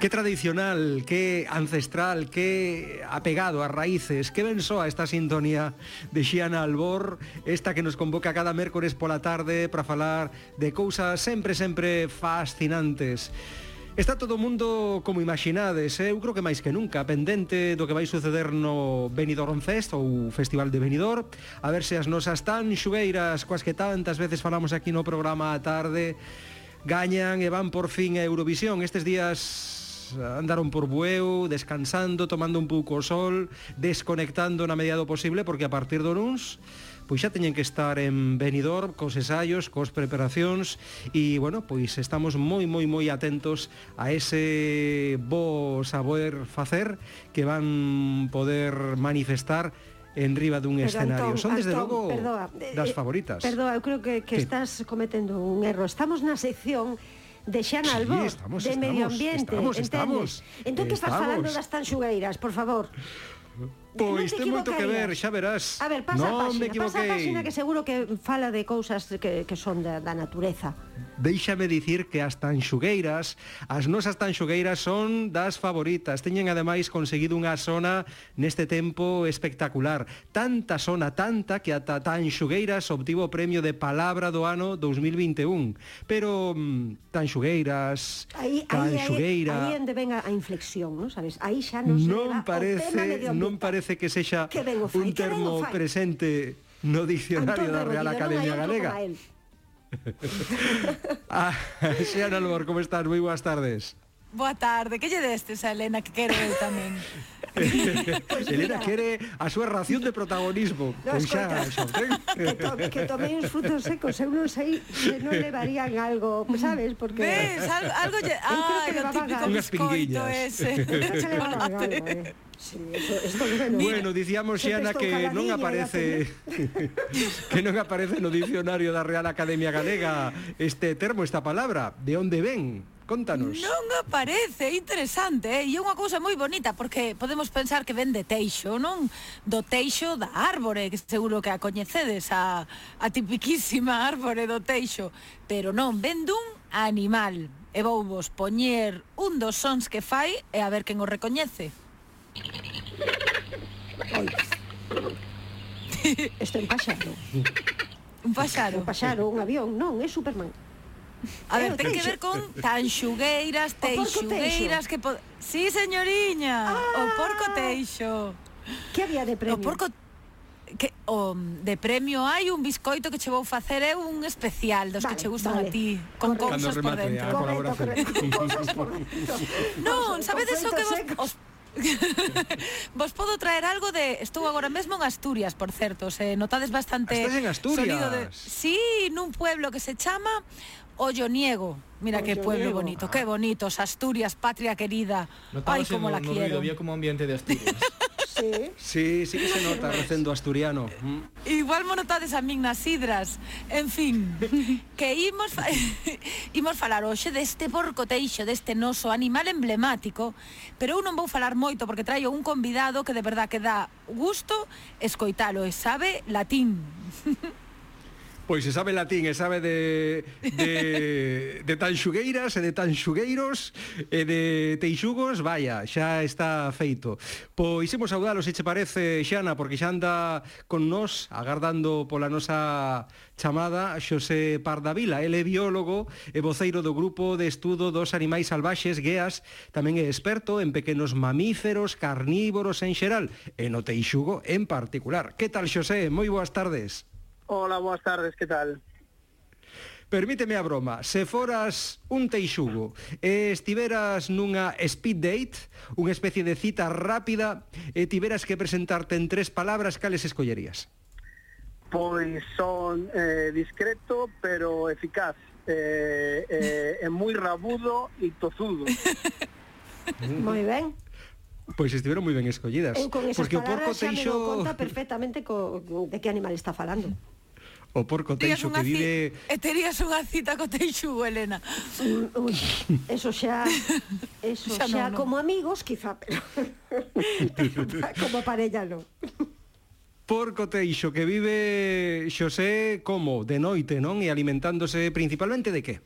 Qué tradicional, qué ancestral, qué apegado a raíces, qué pensó a esta sintonía de Xiana Albor, esta que nos convoca cada mércores pola tarde para falar de cousas sempre, sempre fascinantes. Está todo o mundo, como imaginades, eh? eu creo que máis que nunca, pendente do que vai suceder no Benidorm Fest ou Festival de Benidorm, a ver se as nosas tan xugueiras coas que tantas veces falamos aquí no programa a tarde gañan e van por fin a Eurovisión. Estes días andaron por Bueu, descansando, tomando un pouco o sol, desconectando na medida do posible, porque a partir do luns pois xa teñen que estar en Benidorm cos ensaios, cos preparacións e, bueno, pois estamos moi, moi, moi atentos a ese bo saber facer que van poder manifestar en riba dun Pero, escenario. Antón, Son, desde Antón, logo, perdoa, das favoritas. Eh, perdoa, eu creo que, que sí. estás cometendo un erro. Estamos na sección de Xana sí, estamos, de Medio Ambiente, estamos, entendes? Estamos, entón que estás falando das tanxugueiras, por favor? Pois ten moito que ver, xa verás. A ver, pasa non a páxina, pasa a página que seguro que fala de cousas que, que son da, da natureza. Deixame dicir que as tanxugueiras, as nosas tanxugueiras son das favoritas. Teñen ademais conseguido unha zona neste tempo espectacular. Tanta zona, tanta, que ata tanxugueiras obtivo o premio de palabra do ano 2021. Pero mm, tanxugueiras, aí, tanxugueira... Aí, aí, aí onde ven a, a inflexión, non sabes? Aí xa nos non leva parece. Non parece parece que sexa fai, un termo presente no diccionario Antón da Real Academia Galega. ah, Xean Albor, como estás? Moi boas tardes. Boa tarde, que lle destes a Elena que quero eu tamén. pues Elena mira, quere a súa ración de protagonismo. No, pois xa, xa, que, to, que tomei uns frutos secos, eu non sei se non levarían algo, sabes, porque... Ves, algo, algo lle... Ah, creo que o típico biscoito ese. Sí, eso, esto bueno. bueno, dicíamos Xana que non aparece que non aparece no dicionario da Real Academia Galega este termo, esta palabra, de onde ven? contanos. Non aparece, interesante, eh? e é unha cousa moi bonita, porque podemos pensar que vende teixo, non? Do teixo da árbore, que seguro que a coñecedes, a, a tipiquísima árbore do teixo, pero non, vende un animal. E vou vos poñer un dos sons que fai e a ver quen o recoñece. Oi. é un paxaro. un paxaro? Un paxaro, un avión, non, é Superman. A ver, eh, ten que ver con tanxugueiras, teixugueiras que pod... Sí, señoriña, ah, o porco teixo. Que ah. había de premio? O porco que o de premio hai un biscoito que che vou facer eu un especial dos vale, que che gustan vale. a ti con cousas ah, por dentro. Correcto, correcto, correcto. non, sabedes o que vos os vos podo traer algo de estou agora mesmo en Asturias, por certo, se notades bastante ah, Estás en Asturias. Sonido de Sí, nun pueblo que se chama Olloniego. Mira qué pueblo bonito, ah. qué bonitos, Asturias, patria querida. Notaba Ay, cómo la no, quiero. Había como ambiente de Asturias. Sí. sí, sí que se nota recendo asturiano. Mm. Igual monotades a min nas sidras. En fin, que imos fa... imos falar hoxe deste porco teixo, deste noso animal emblemático, pero eu non vou falar moito porque traio un convidado que de verdad que dá gusto escoitalo e sabe latín. Pois se sabe latín e sabe de, de, de tanxugueiras e de tanxugueiros e de teixugos, vaya, xa está feito. Pois imos saudalos, se che parece, Xana, porque xa anda con nós agardando pola nosa chamada Xosé Pardavila. Ele é biólogo e voceiro do Grupo de Estudo dos Animais Salvaxes, GEAS, tamén é experto en pequenos mamíferos, carnívoros en xeral, e no teixugo en particular. Que tal, Xosé? Moi boas tardes. Hola, boas tardes, que tal? Permíteme a broma, se foras un teixugo e estiveras nunha speed date, unha especie de cita rápida, e tiveras que presentarte en tres palabras, cales escollerías? Pois son eh, discreto, pero eficaz, eh, eh, é moi rabudo e tozudo. moi ben. Pois estiveron moi ben escollidas. Eu con esas porque o porco teixo... conta perfectamente co, de que animal está falando o porco teixo que vive... Eh, e terías unha cita co teixugo, Elena. Ui, eso xa... Eso xa, xa no, como no. amigos, quizá, pero... como parella non. Porco teixo que vive Xosé como? De noite, non? E alimentándose principalmente de que?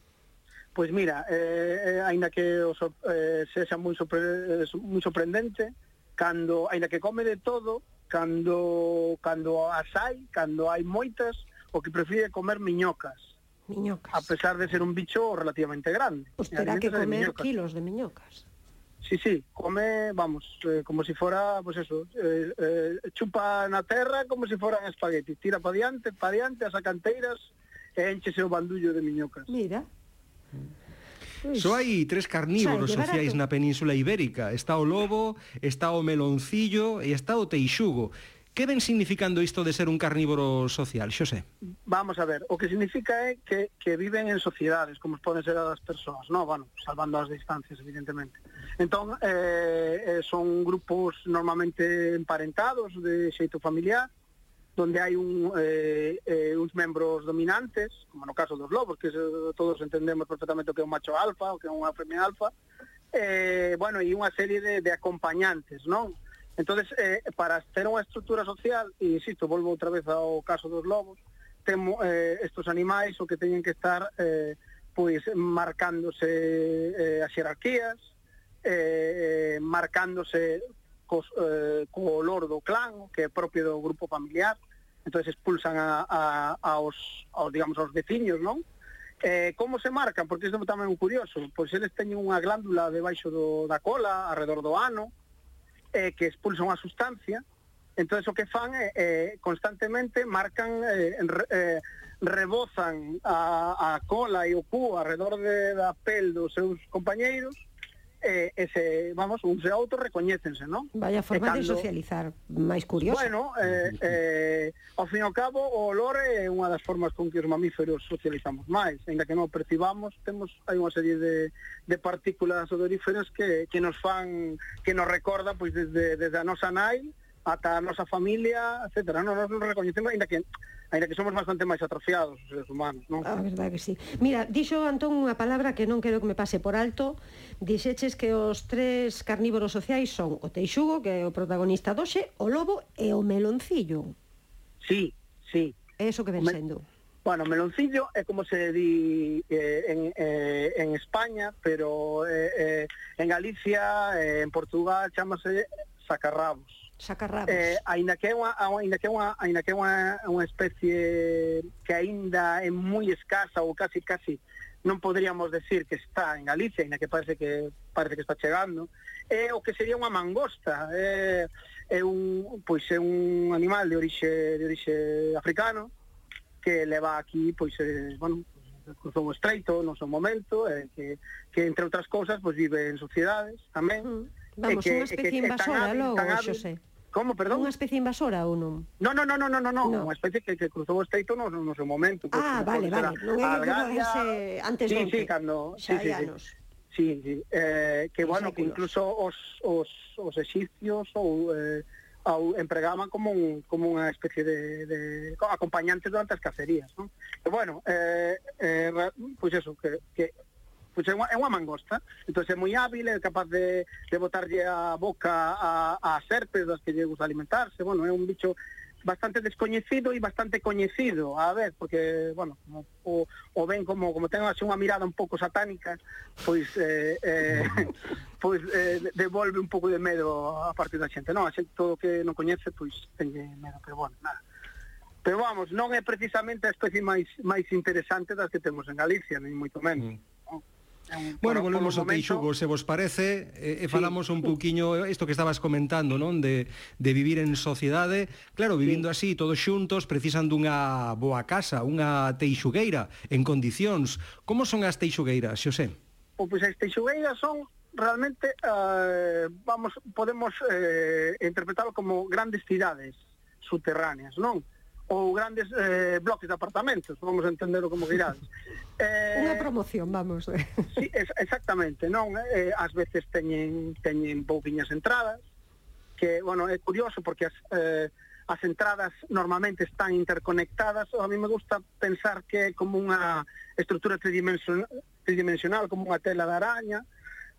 Pois mira, eh, eh, aínda que os, eh, sexa moi, sorpre, eh, moi sorprendente, cando, aínda que come de todo, cando, cando as hai, cando hai moitas, o que prefire comer miñocas. Miñocas. A pesar de ser un bicho relativamente grande. Pues terá que comer de kilos de miñocas. Sí, sí, come, vamos, eh, como si fora, pues eso, eh, eh, chupa na terra como se si foran espaguetis, tira para diante, para diante, as acanteiras, e enchese o bandullo de miñocas. Mira. Pois, Só hai tres carnívoros sociais na península ibérica. Está o lobo, está o meloncillo e está o teixugo. Que ven significando isto de ser un carnívoro social, Xosé? Vamos a ver, o que significa é que, que viven en sociedades, como poden ser as persoas, no? bueno, salvando as distancias, evidentemente. Entón, eh, eh, son grupos normalmente emparentados de xeito familiar, donde hai un, eh, eh, uns membros dominantes, como no caso dos lobos, que todos entendemos perfectamente o que é un macho alfa, o que é unha femia alfa, eh, bueno, e unha serie de, de acompañantes, non? entonces eh, para ter unha estrutura social, e insisto, volvo outra vez ao caso dos lobos, temo, eh, estos animais o que teñen que estar eh, pois marcándose eh, as xerarquías, eh, marcándose cos, eh, co olor do clan, que é propio do grupo familiar, entonces expulsan a, a, aos, aos, digamos, aos veciños, non? Eh, como se marcan? Porque isto tamén é curioso. Pois eles teñen unha glándula debaixo do, da cola, alrededor do ano, eh, que expulsa unha sustancia, entonces o que fan é eh, constantemente marcan eh, eh, rebozan a, a cola e o cu alrededor de, da pel dos seus compañeiros eh, ese, vamos, uns e outros recoñécense, non? Vaya forma e cando... de socializar, máis curiosa. Bueno, eh, eh, ao fin e ao cabo, o olor é unha das formas con que os mamíferos socializamos máis, ainda que non percibamos, temos hai unha serie de, de partículas odoríferas que, que nos fan, que nos recorda, pois, desde, desde a nosa nai, ata a nosa familia, etc. Non, nos recoñecemos, ainda que ainda que somos bastante máis atrofiados os seres humanos, non? A verdade que sí. Mira, dixo Antón unha palabra que non quero que me pase por alto. Dixeches que os tres carnívoros sociais son o teixugo, que é o protagonista doxe, o lobo e o meloncillo. Sí, sí. É iso que ven sendo. Bueno, meloncillo é como se di eh, en, eh, en España, pero eh, eh, en Galicia, eh, en Portugal, chamase sacarrabos Sacarrabos. Eh, aínda que é unha aínda que é unha aínda que é unha, unha especie que aínda é moi escasa ou casi casi non poderíamos decir que está en Galicia, aínda que parece que parece que está chegando, é o que sería unha mangosta, é, é un pois é un animal de orixe de orixe africano que leva aquí pois é, bueno, cruzou o estreito no seu momento, é, que que entre outras cousas pois vive en sociedades tamén. Mm Vamos, que, unha especie que, invasora logo, Xosé. Como, perdón? Unha especie invasora ou non? No, no, no, no, no, no, no. unha especie que, que cruzou o estreito no, no seu momento. Pues, ah, vale, vale. Non é que ese antes sí, sí, cando, xa sí, sí, sí. Sí, sí. Eh, que, bueno, que incluso os, os, os egipcios ou... Eh, ou empregaban como, un, como unha especie de, de acompañante durante as cacerías, non? E, bueno, eh, eh, pois pues eso, que, que pois é unha, é unha mangosta. Entón é moi hábil, é capaz de, de botarlle a boca a, a serpes das que lle gusta alimentarse. Bueno, é un bicho bastante descoñecido e bastante coñecido, a ver, porque, bueno, como, o, o ven como como ten así unha mirada un pouco satánica, pois eh, eh, pois eh, devolve un pouco de medo a parte da xente, non? A xente todo que non coñece, pois tenlle medo, pero bueno, nada. Pero vamos, non é precisamente a especie máis máis interesante das que temos en Galicia, nin moito menos. Mm. Bueno, por, volvemos por ao Teixugo, se vos parece, eh, eh, e, e falamos sí. un pouquiño eh, isto que estabas comentando, non, de, de vivir en sociedade. Claro, vivindo sí. así todos xuntos precisan dunha boa casa, unha teixugueira en condicións. Como son as teixugueiras, Xosé? Pois pues, as teixugueiras son realmente eh, vamos podemos eh, interpretarlo como grandes cidades subterráneas, non? ou grandes eh, bloques de apartamentos, vamos entender como como irán. Eh, Unha promoción, vamos. Eh. Sí, es, exactamente, non? Eh, ás veces teñen, teñen pouquiñas entradas, que, bueno, é curioso porque as, eh, as entradas normalmente están interconectadas, a mí me gusta pensar que é como unha estrutura tridimensional, tridimensional como unha tela de araña,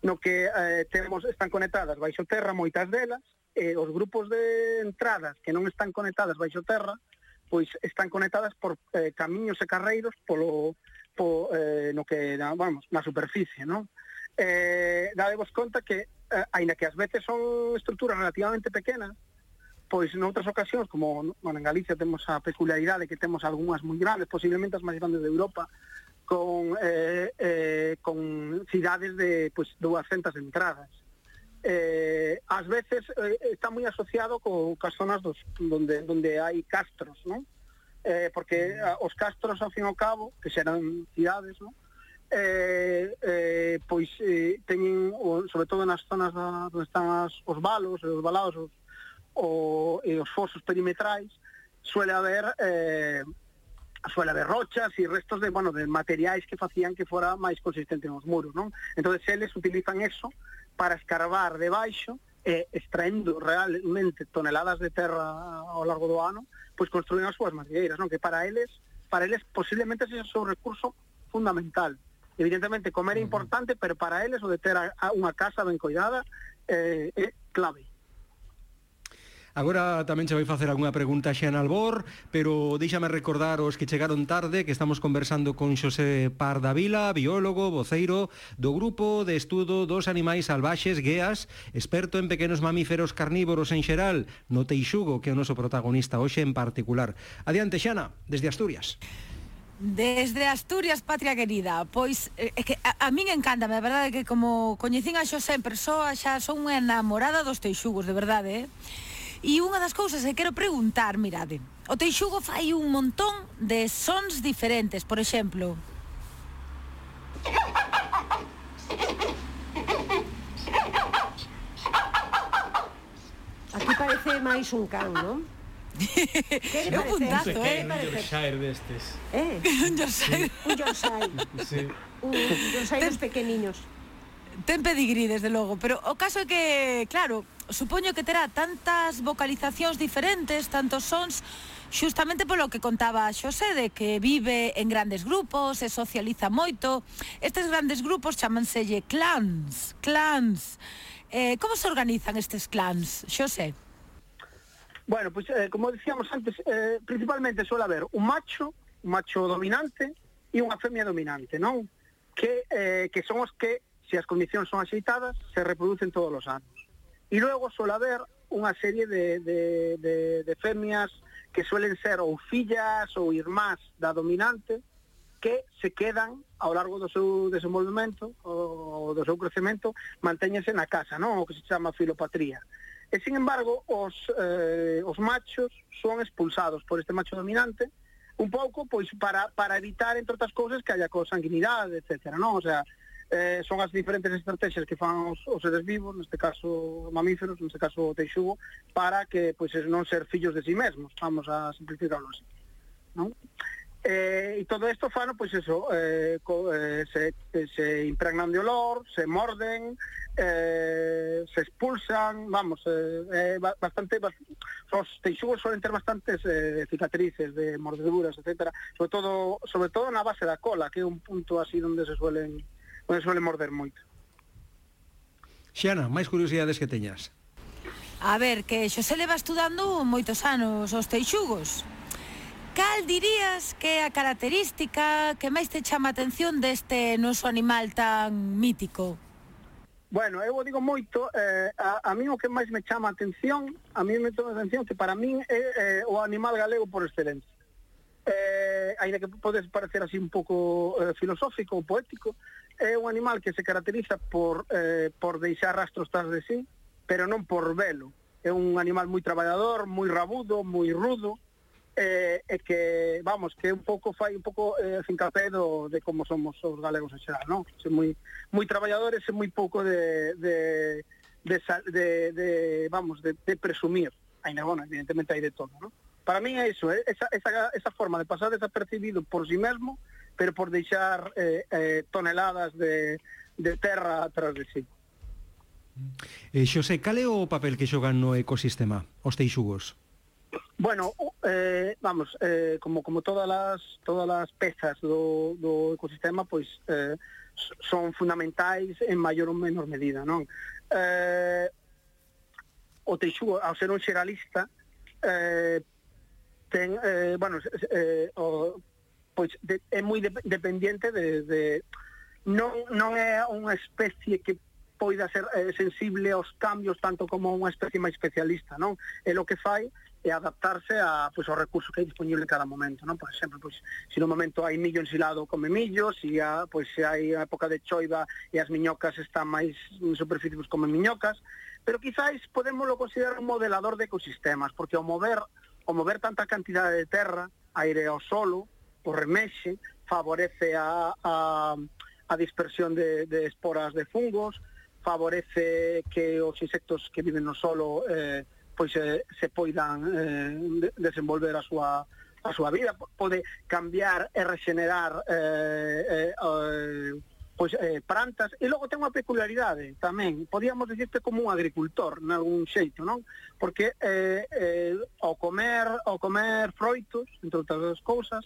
no que eh, temos están conectadas baixo terra moitas delas, eh, os grupos de entradas que non están conectadas baixo terra pois están conectadas por eh, camiños e carreiros polo po, eh, no que vamos, na superficie, non? Eh, dadevos conta que eh, aínda que ás veces son estruturas relativamente pequenas, pois noutras ocasións, como bueno, en Galicia temos a peculiaridade que temos algunhas moi grandes, posiblemente as máis grandes de Europa, con eh, eh, con cidades de pois 200 entradas eh, ás veces eh, está moi asociado co, cas zonas dos, donde, donde hai castros, non? Eh, porque a, os castros, ao fin e ao cabo, que xeran cidades, non? Eh, eh, pois eh, teñen, o, sobre todo nas zonas da, onde están as, os balos, os balados, os, o, e os fosos perimetrais, suele haber eh, suele haber rochas e restos de, bueno, de materiais que facían que fora máis consistente nos muros, non? Entón, eles utilizan eso para escarbar debaixo e extraendo realmente toneladas de terra ao largo do ano, pois construen as súas madrigueiras, non? Que para eles, para eles posiblemente sexa o seu recurso fundamental. Evidentemente comer é importante, pero para eles o de ter a, a unha casa ben coidada eh, é clave. Agora tamén che vai facer algunha pregunta xa en Albor, pero deixame recordar os que chegaron tarde que estamos conversando con Xosé Pardavila, biólogo, voceiro do Grupo de Estudo dos Animais Salvaxes GEAS, experto en pequenos mamíferos carnívoros en xeral, no Teixugo, que é o noso protagonista hoxe en particular. Adiante, Xana, desde Asturias. Desde Asturias, patria querida Pois, eh, é que a, a min encanta A verdade é que como coñecín a Xosé en persoa Xa son unha enamorada dos teixugos, de verdade eh? E unha das cousas que quero preguntar, mirade, o Teixugo fai un montón de sons diferentes, por exemplo. Aquí parece máis un can, non? É un puntazo, eh? Un Yorkshire destes. Eh? un Yorkshire. Un Yorkshire. Sí. Un Yorkshire dos pequeniños. Ten pedigrí, desde logo, pero o caso é que, claro, supoño que terá tantas vocalizacións diferentes, tantos sons, xustamente polo que contaba Xosé de que vive en grandes grupos, se socializa moito. Estes grandes grupos chamanselle clans, clans. Eh, como se organizan estes clans, Xosé? Bueno, pois pues, eh, como decíamos antes, eh, principalmente suele haber un macho, un macho dominante e unha femia dominante, non? Que, eh, que son os que, se as condicións son axeitadas, se reproducen todos os anos. E logo suele haber unha serie de, de, de, de femias que suelen ser ou fillas ou irmás da dominante que se quedan ao largo do seu desenvolvemento ou do seu crecemento mantéñense na casa, non? O que se chama filopatría. E, sin embargo, os, eh, os machos son expulsados por este macho dominante un pouco pois para, para evitar, entre outras cousas, que haya consanguinidade, etc. Non? O sea, eh, son as diferentes estrategias que fan os, os seres vivos, neste caso mamíferos, neste caso o teixugo, para que pois non ser fillos de si sí mesmos, vamos a simplificarlo así. Non? Eh, e todo isto fano, pois eso, eh, co, eh, se, eh, se impregnan de olor, se morden, eh, se expulsan, vamos, eh, eh, bastante, bastante, os teixugos suelen ter bastantes eh, cicatrices de mordeduras, etcétera, sobre todo sobre todo na base da cola, que é un punto así onde se suelen onde suele morder moito. Xana, máis curiosidades que teñas. A ver, que Xosé leva estudando moitos anos os teixugos. Cal dirías que é a característica que máis te chama a atención deste noso animal tan mítico? Bueno, eu digo moito, eh, a, a mí o que máis me chama a atención, a mí me chama a atención que para min é eh, o animal galego por excelencia. Eh, ainda que podes parecer así un pouco eh, filosófico ou poético, é un animal que se caracteriza por, eh, por deixar rastros tras de sí, pero non por velo. É un animal moi traballador, moi rabudo, moi rudo, eh, e que, vamos, que un pouco fai un pouco eh, fincapé do, de como somos os galegos en xeral, non? Se moi, moi traballadores e moi pouco de, de, de, de, de vamos, de, de presumir. Ainda, bueno, evidentemente hai de todo, non? Para mí é iso, eh? esa, esa, esa forma de pasar desapercibido por sí mesmo, pero por deixar eh, eh, toneladas de, de terra atrás de si. Sí. Eh, Xosé, cal é o papel que xogan no ecosistema os teixugos? Bueno, eh, vamos, eh, como, como todas as todas as pezas do, do ecosistema, pois eh, son fundamentais en maior ou menor medida, non? Eh, o teixugo, ao ser un xeralista, eh, ten, eh, bueno, eh, o, pois de, é moi de, dependiente de, de non, non é unha especie que poida ser eh, sensible aos cambios tanto como unha especie máis especialista, non? É lo que fai é adaptarse a pois, aos recursos que hai disponible cada momento, non? Por exemplo, pois, se no momento hai millo ensilado, come millo, se, a, pois, se hai a época de choiva e as miñocas están máis en superficie, pois, come miñocas, pero quizáis podemoslo considerar un modelador de ecosistemas, porque ao mover, ao mover tanta cantidade de terra, aire ao solo, o remexe, favorece a, a, a dispersión de, de esporas de fungos, favorece que os insectos que viven no solo eh, pois eh, se poidan eh, desenvolver a súa a súa vida, pode cambiar e regenerar eh, eh, eh, pois eh, plantas e logo ten unha peculiaridade tamén, podíamos dicirte como un agricultor nalgún xeito, non? Porque eh, eh, ao comer ao comer froitos, entre outras cousas,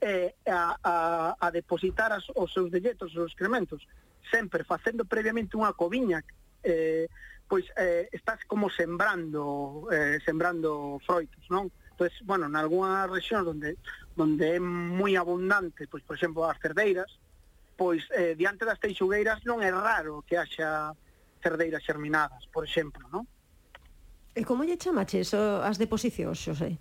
eh, a, a, a depositar as, os seus delletos, os seus excrementos, sempre facendo previamente unha coviña, eh, pois eh, estás como sembrando eh, sembrando froitos, non? Pois, bueno, en algunha rexión onde onde é moi abundante, pois por exemplo as cerdeiras, pois eh, diante das teixugueiras non é raro que haxa cerdeiras xerminadas, por exemplo, non? E como lle chamaches as deposicións, Xosé?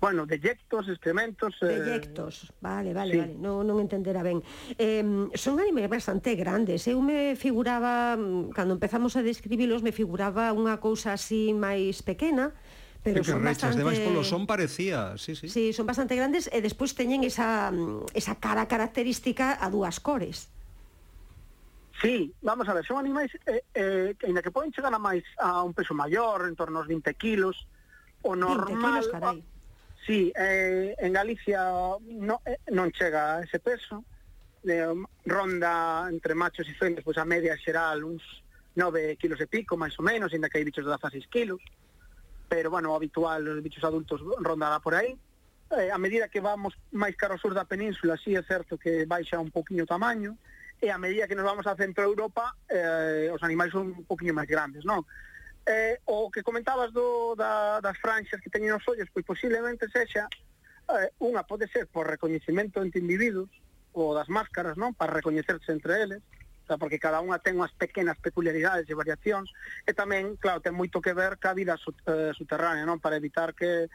Bueno, deyectos, excrementos... Eh... Deyectos, vale, vale, sí. vale, non, non entendera ben. Eh, son animais bastante grandes, eu me figuraba, mm, cando empezamos a describilos, me figuraba unha cousa así máis pequena, pero que son rechas, bastante... demais polo son parecía, sí, sí. Sí, son bastante grandes e despois teñen esa, mm, esa cara característica a dúas cores. Sí, vamos a ver, son animais eh, eh, que, ainda que poden chegar a máis a un peso maior, en torno aos 20 kilos, o normal... 20 kilos, carai. A Sí, eh, en Galicia no, eh, non chega a ese peso, eh, ronda entre machos e fendas, pois a media xeral uns 9 kilos e pico, máis ou menos, ainda que hai bichos de 16 kilos, pero, bueno, habitual, os bichos adultos rondará por aí. Eh, a medida que vamos máis caro sur da península, sí é certo que baixa un poquinho o tamaño, e a medida que nos vamos a centro Europa, eh, os animais son un poquinho máis grandes, non? Eh, o que comentabas do, da, das franxas que teñen os ollos, pois posiblemente sexa eh, unha pode ser por recoñecimento entre individuos ou das máscaras, non? Para recoñecerse entre eles, o sea, porque cada unha ten unhas pequenas peculiaridades e variacións, e tamén, claro, ten moito que ver ca vida sut, eh, subterránea, non? Para evitar que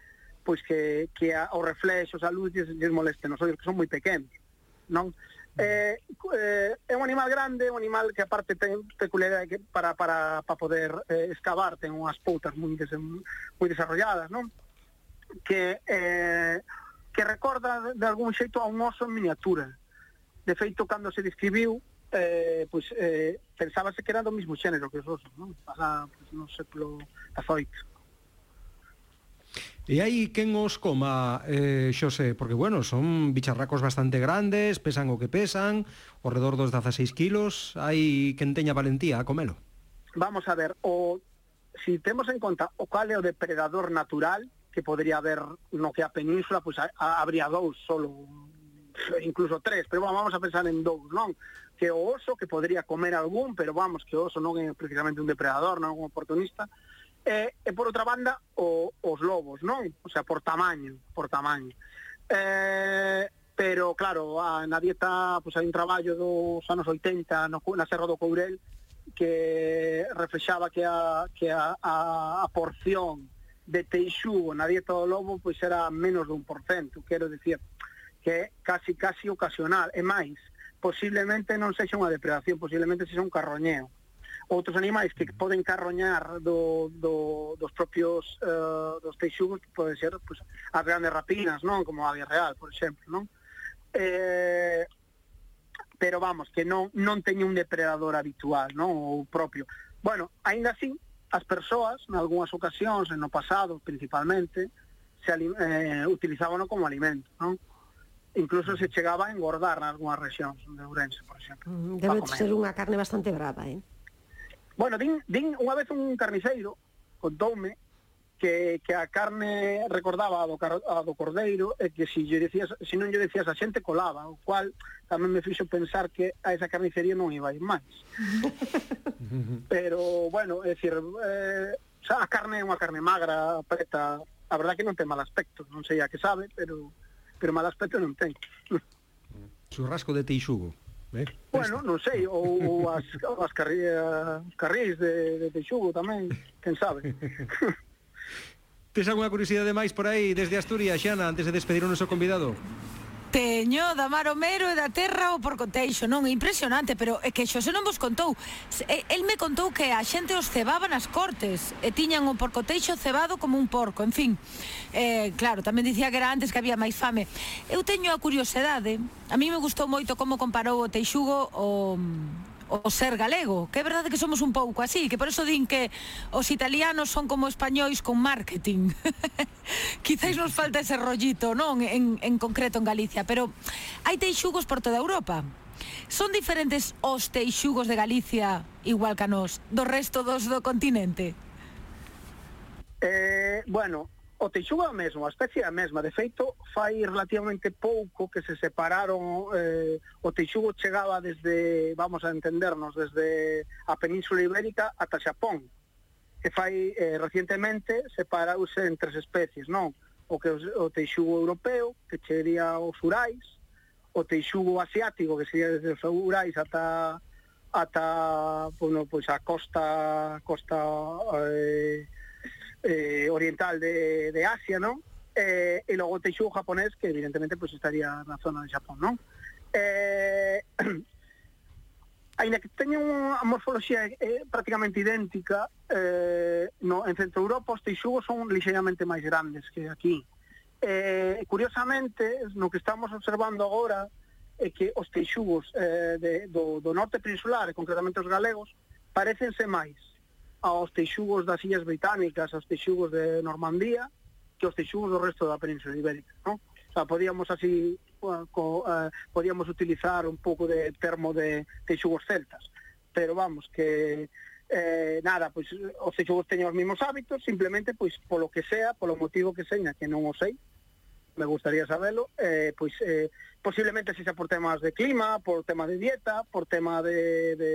pois que, que a, os reflexos, a luz, lles, lles molesten os ollos, que son moi pequenos, non? Eh, eh, é un animal grande, un animal que aparte ten peculiaridade que para, para, para poder eh, excavar, ten unhas poutas moi, des, moi desarrolladas, non? Que, eh, que recorda de algún xeito a un oso en miniatura. De feito, cando se describiu, eh, pois, eh, pensábase que era do mesmo xénero que os osos, non? Para, pois, no século XVIII. E aí quen os coma, eh, Xosé? Porque, bueno, son bicharracos bastante grandes, pesan o que pesan, ao redor dos 16 kilos, hai quen teña valentía a comelo. Vamos a ver, o, si temos en conta o cal é o depredador natural que podría haber no que a península, pois pues, a, a, habría dous solo, incluso tres, pero bueno, vamos a pensar en dous, non? Que o oso, que podría comer algún, pero vamos, que o oso non é precisamente un depredador, non é un oportunista, e, e por outra banda o, os lobos, non? O sea, por tamaño, por tamaño. Eh, pero claro, a, na dieta pues, hai un traballo dos anos 80 no, na Serra do Courel que reflexaba que a, que a, a, a porción de teixugo na dieta do lobo pois era menos dun por cento, quero dicir que é casi casi ocasional, e máis, posiblemente non sexa unha depredación, posiblemente sexa un carroñeo outros animais que poden carroñar do, do, dos propios uh, dos teixugos pode ser pues, as grandes rapinas, non? Como a ave real, por exemplo, non? Eh, pero vamos, que non, non teñe un depredador habitual, non? O propio. Bueno, aínda así, as persoas, en algunhas ocasións, no pasado principalmente, se eh, utilizábano como alimento, non? Incluso se chegaba a engordar en algunhas regións de Ourense, por exemplo. Mm, debe ser unha carne bastante brava, eh? Bueno, din, din unha vez un carniceiro contoume que, que a carne recordaba a do, a do cordeiro e que se, si lle decías, se si non lle decías a xente colaba, o cual tamén me fixo pensar que a esa carnicería non iba a ir máis. Pero, bueno, é dicir, eh, xa, a carne é unha carne magra, preta, a verdad que non ten mal aspecto, non sei a que sabe, pero pero mal aspecto non ten. Churrasco de teixugo. Eh? Bueno, non sei, ou, ou as, as carrías, eh, carríis de, de Texugo tamén, quen sabe. Tes algunha curiosidade máis por aí desde Asturias, Xana, antes de despedir o noso convidado? Teño da Mar Homero e da Terra o porcoteixo, non? non? Impresionante, pero é que Xosé non vos contou. Eh, el me contou que a xente os cebaba nas cortes e tiñan o porcoteixo cebado como un porco, en fin. Eh, claro, tamén dicía que era antes que había máis fame. Eu teño a curiosidade, a mí me gustou moito como comparou o teixugo o o ser galego, que é verdade que somos un pouco así, que por eso din que os italianos son como españois con marketing. Quizáis nos falta ese rollito, non, en, en concreto en Galicia, pero hai teixugos por toda Europa. Son diferentes os teixugos de Galicia, igual que a nós, do resto dos do continente? Eh, bueno, O texugo é mesmo, a especie é a mesma. De feito, fai relativamente pouco que se separaron... Eh, o Teixugo chegaba desde, vamos a entendernos, desde a Península Ibérica ata Xapón. E fai eh, recientemente separouse en tres especies, non? O que o Teixugo europeo, que sería aos Urais, o Teixugo asiático, que sería desde os Urais ata ata bueno, pois a costa costa eh, eh, oriental de, de, Asia, ¿no? Eh, y luego Teishu japonés, que evidentemente pues estaría en la zona de Japón, ¿no? Eh, ainda que teñen unha morfoloxía eh, prácticamente idéntica, eh, no, en Centro Europa os teixugos son lixeiramente máis grandes que aquí. Eh, curiosamente, no que estamos observando agora é que os teixugos eh, de, do, do norte peninsular, concretamente os galegos, parecense máis aos texugos das Illas Británicas, aos texugos de Normandía, que os texugos do resto da península ibérica, non? O sea, podíamos así co, uh, podíamos utilizar un pouco de termo de texugos celtas, pero vamos, que eh, nada, pois os texugos teñen os mesmos hábitos, simplemente pois polo que sea, polo motivo que seña, que non o sei, me gustaría sabelo, eh, pois eh, posiblemente se xa por temas de clima, por tema de dieta, por tema de, de,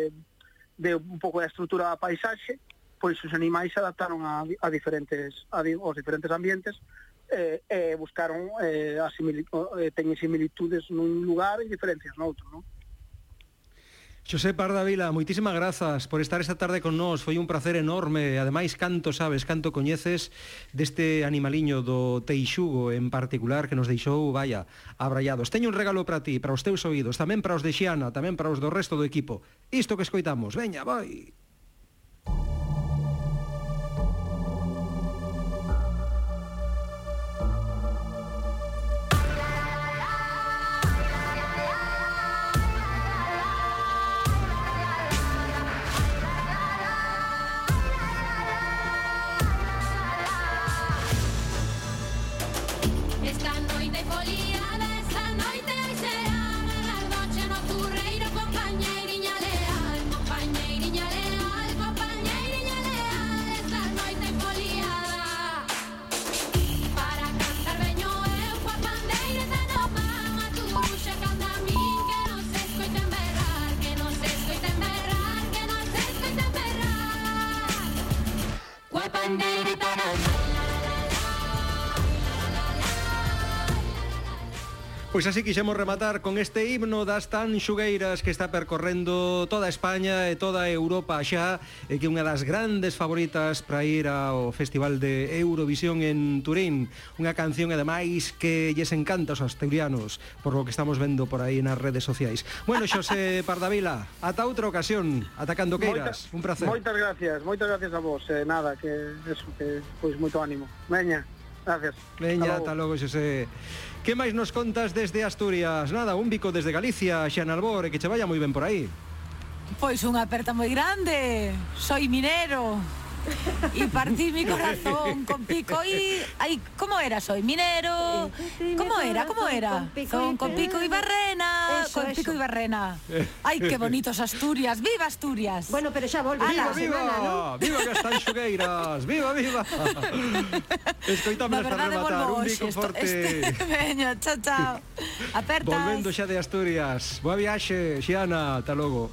de un pouco da estrutura da paisaxe, pois os animais se adaptaron a, a diferentes a, aos diferentes ambientes eh, eh, buscaron eh, asimili, eh, teñen similitudes nun lugar e diferencias noutro, non? Xosé Parda Vila, moitísimas grazas por estar esta tarde con nós. Foi un placer enorme. Ademais, canto sabes, canto coñeces deste animaliño do Teixugo en particular que nos deixou, vaya, abrallados. Teño un regalo para ti, para os teus oídos, tamén para os de Xiana, tamén para os do resto do equipo. Isto que escoitamos. Veña, vai. Pois así quixemos rematar con este himno das tan xugueiras que está percorrendo toda España e toda Europa xa e que unha das grandes favoritas para ir ao Festival de Eurovisión en Turín. Unha canción ademais que lles encanta aos asturianos por lo que estamos vendo por aí nas redes sociais. Bueno, Xosé Pardavila, ata outra ocasión, atacando queiras. Un placer. Moitas gracias, moitas gracias a vos. Eh, nada, que eso, que pois moito ánimo. Veña. Gracias. Veña, ata logo, Xosé. Que máis nos contas desde Asturias? Nada, un bico desde Galicia, Xanalbor, e que che vaya moi ben por aí. Pois unha aperta moi grande. Soy minero y partí mi corazón con pico y ay, ¿cómo era? Soy minero. ¿Cómo era? ¿Cómo era? Con, con pico y barrena. Eso, con pico eso. y barrena. Ay, qué bonitos Asturias. ¡Viva Asturias! Bueno, pero ya volvemos. ¡Viva, viva! Semana, ¿no? ¡Viva que están xugueiras! ¡Viva, viva! Escoitame para rematar. Un bico forte. Este... Veño, chao, chao. Apertas. Volvendo xa de Asturias. Boa viaxe, Xiana. Hasta logo.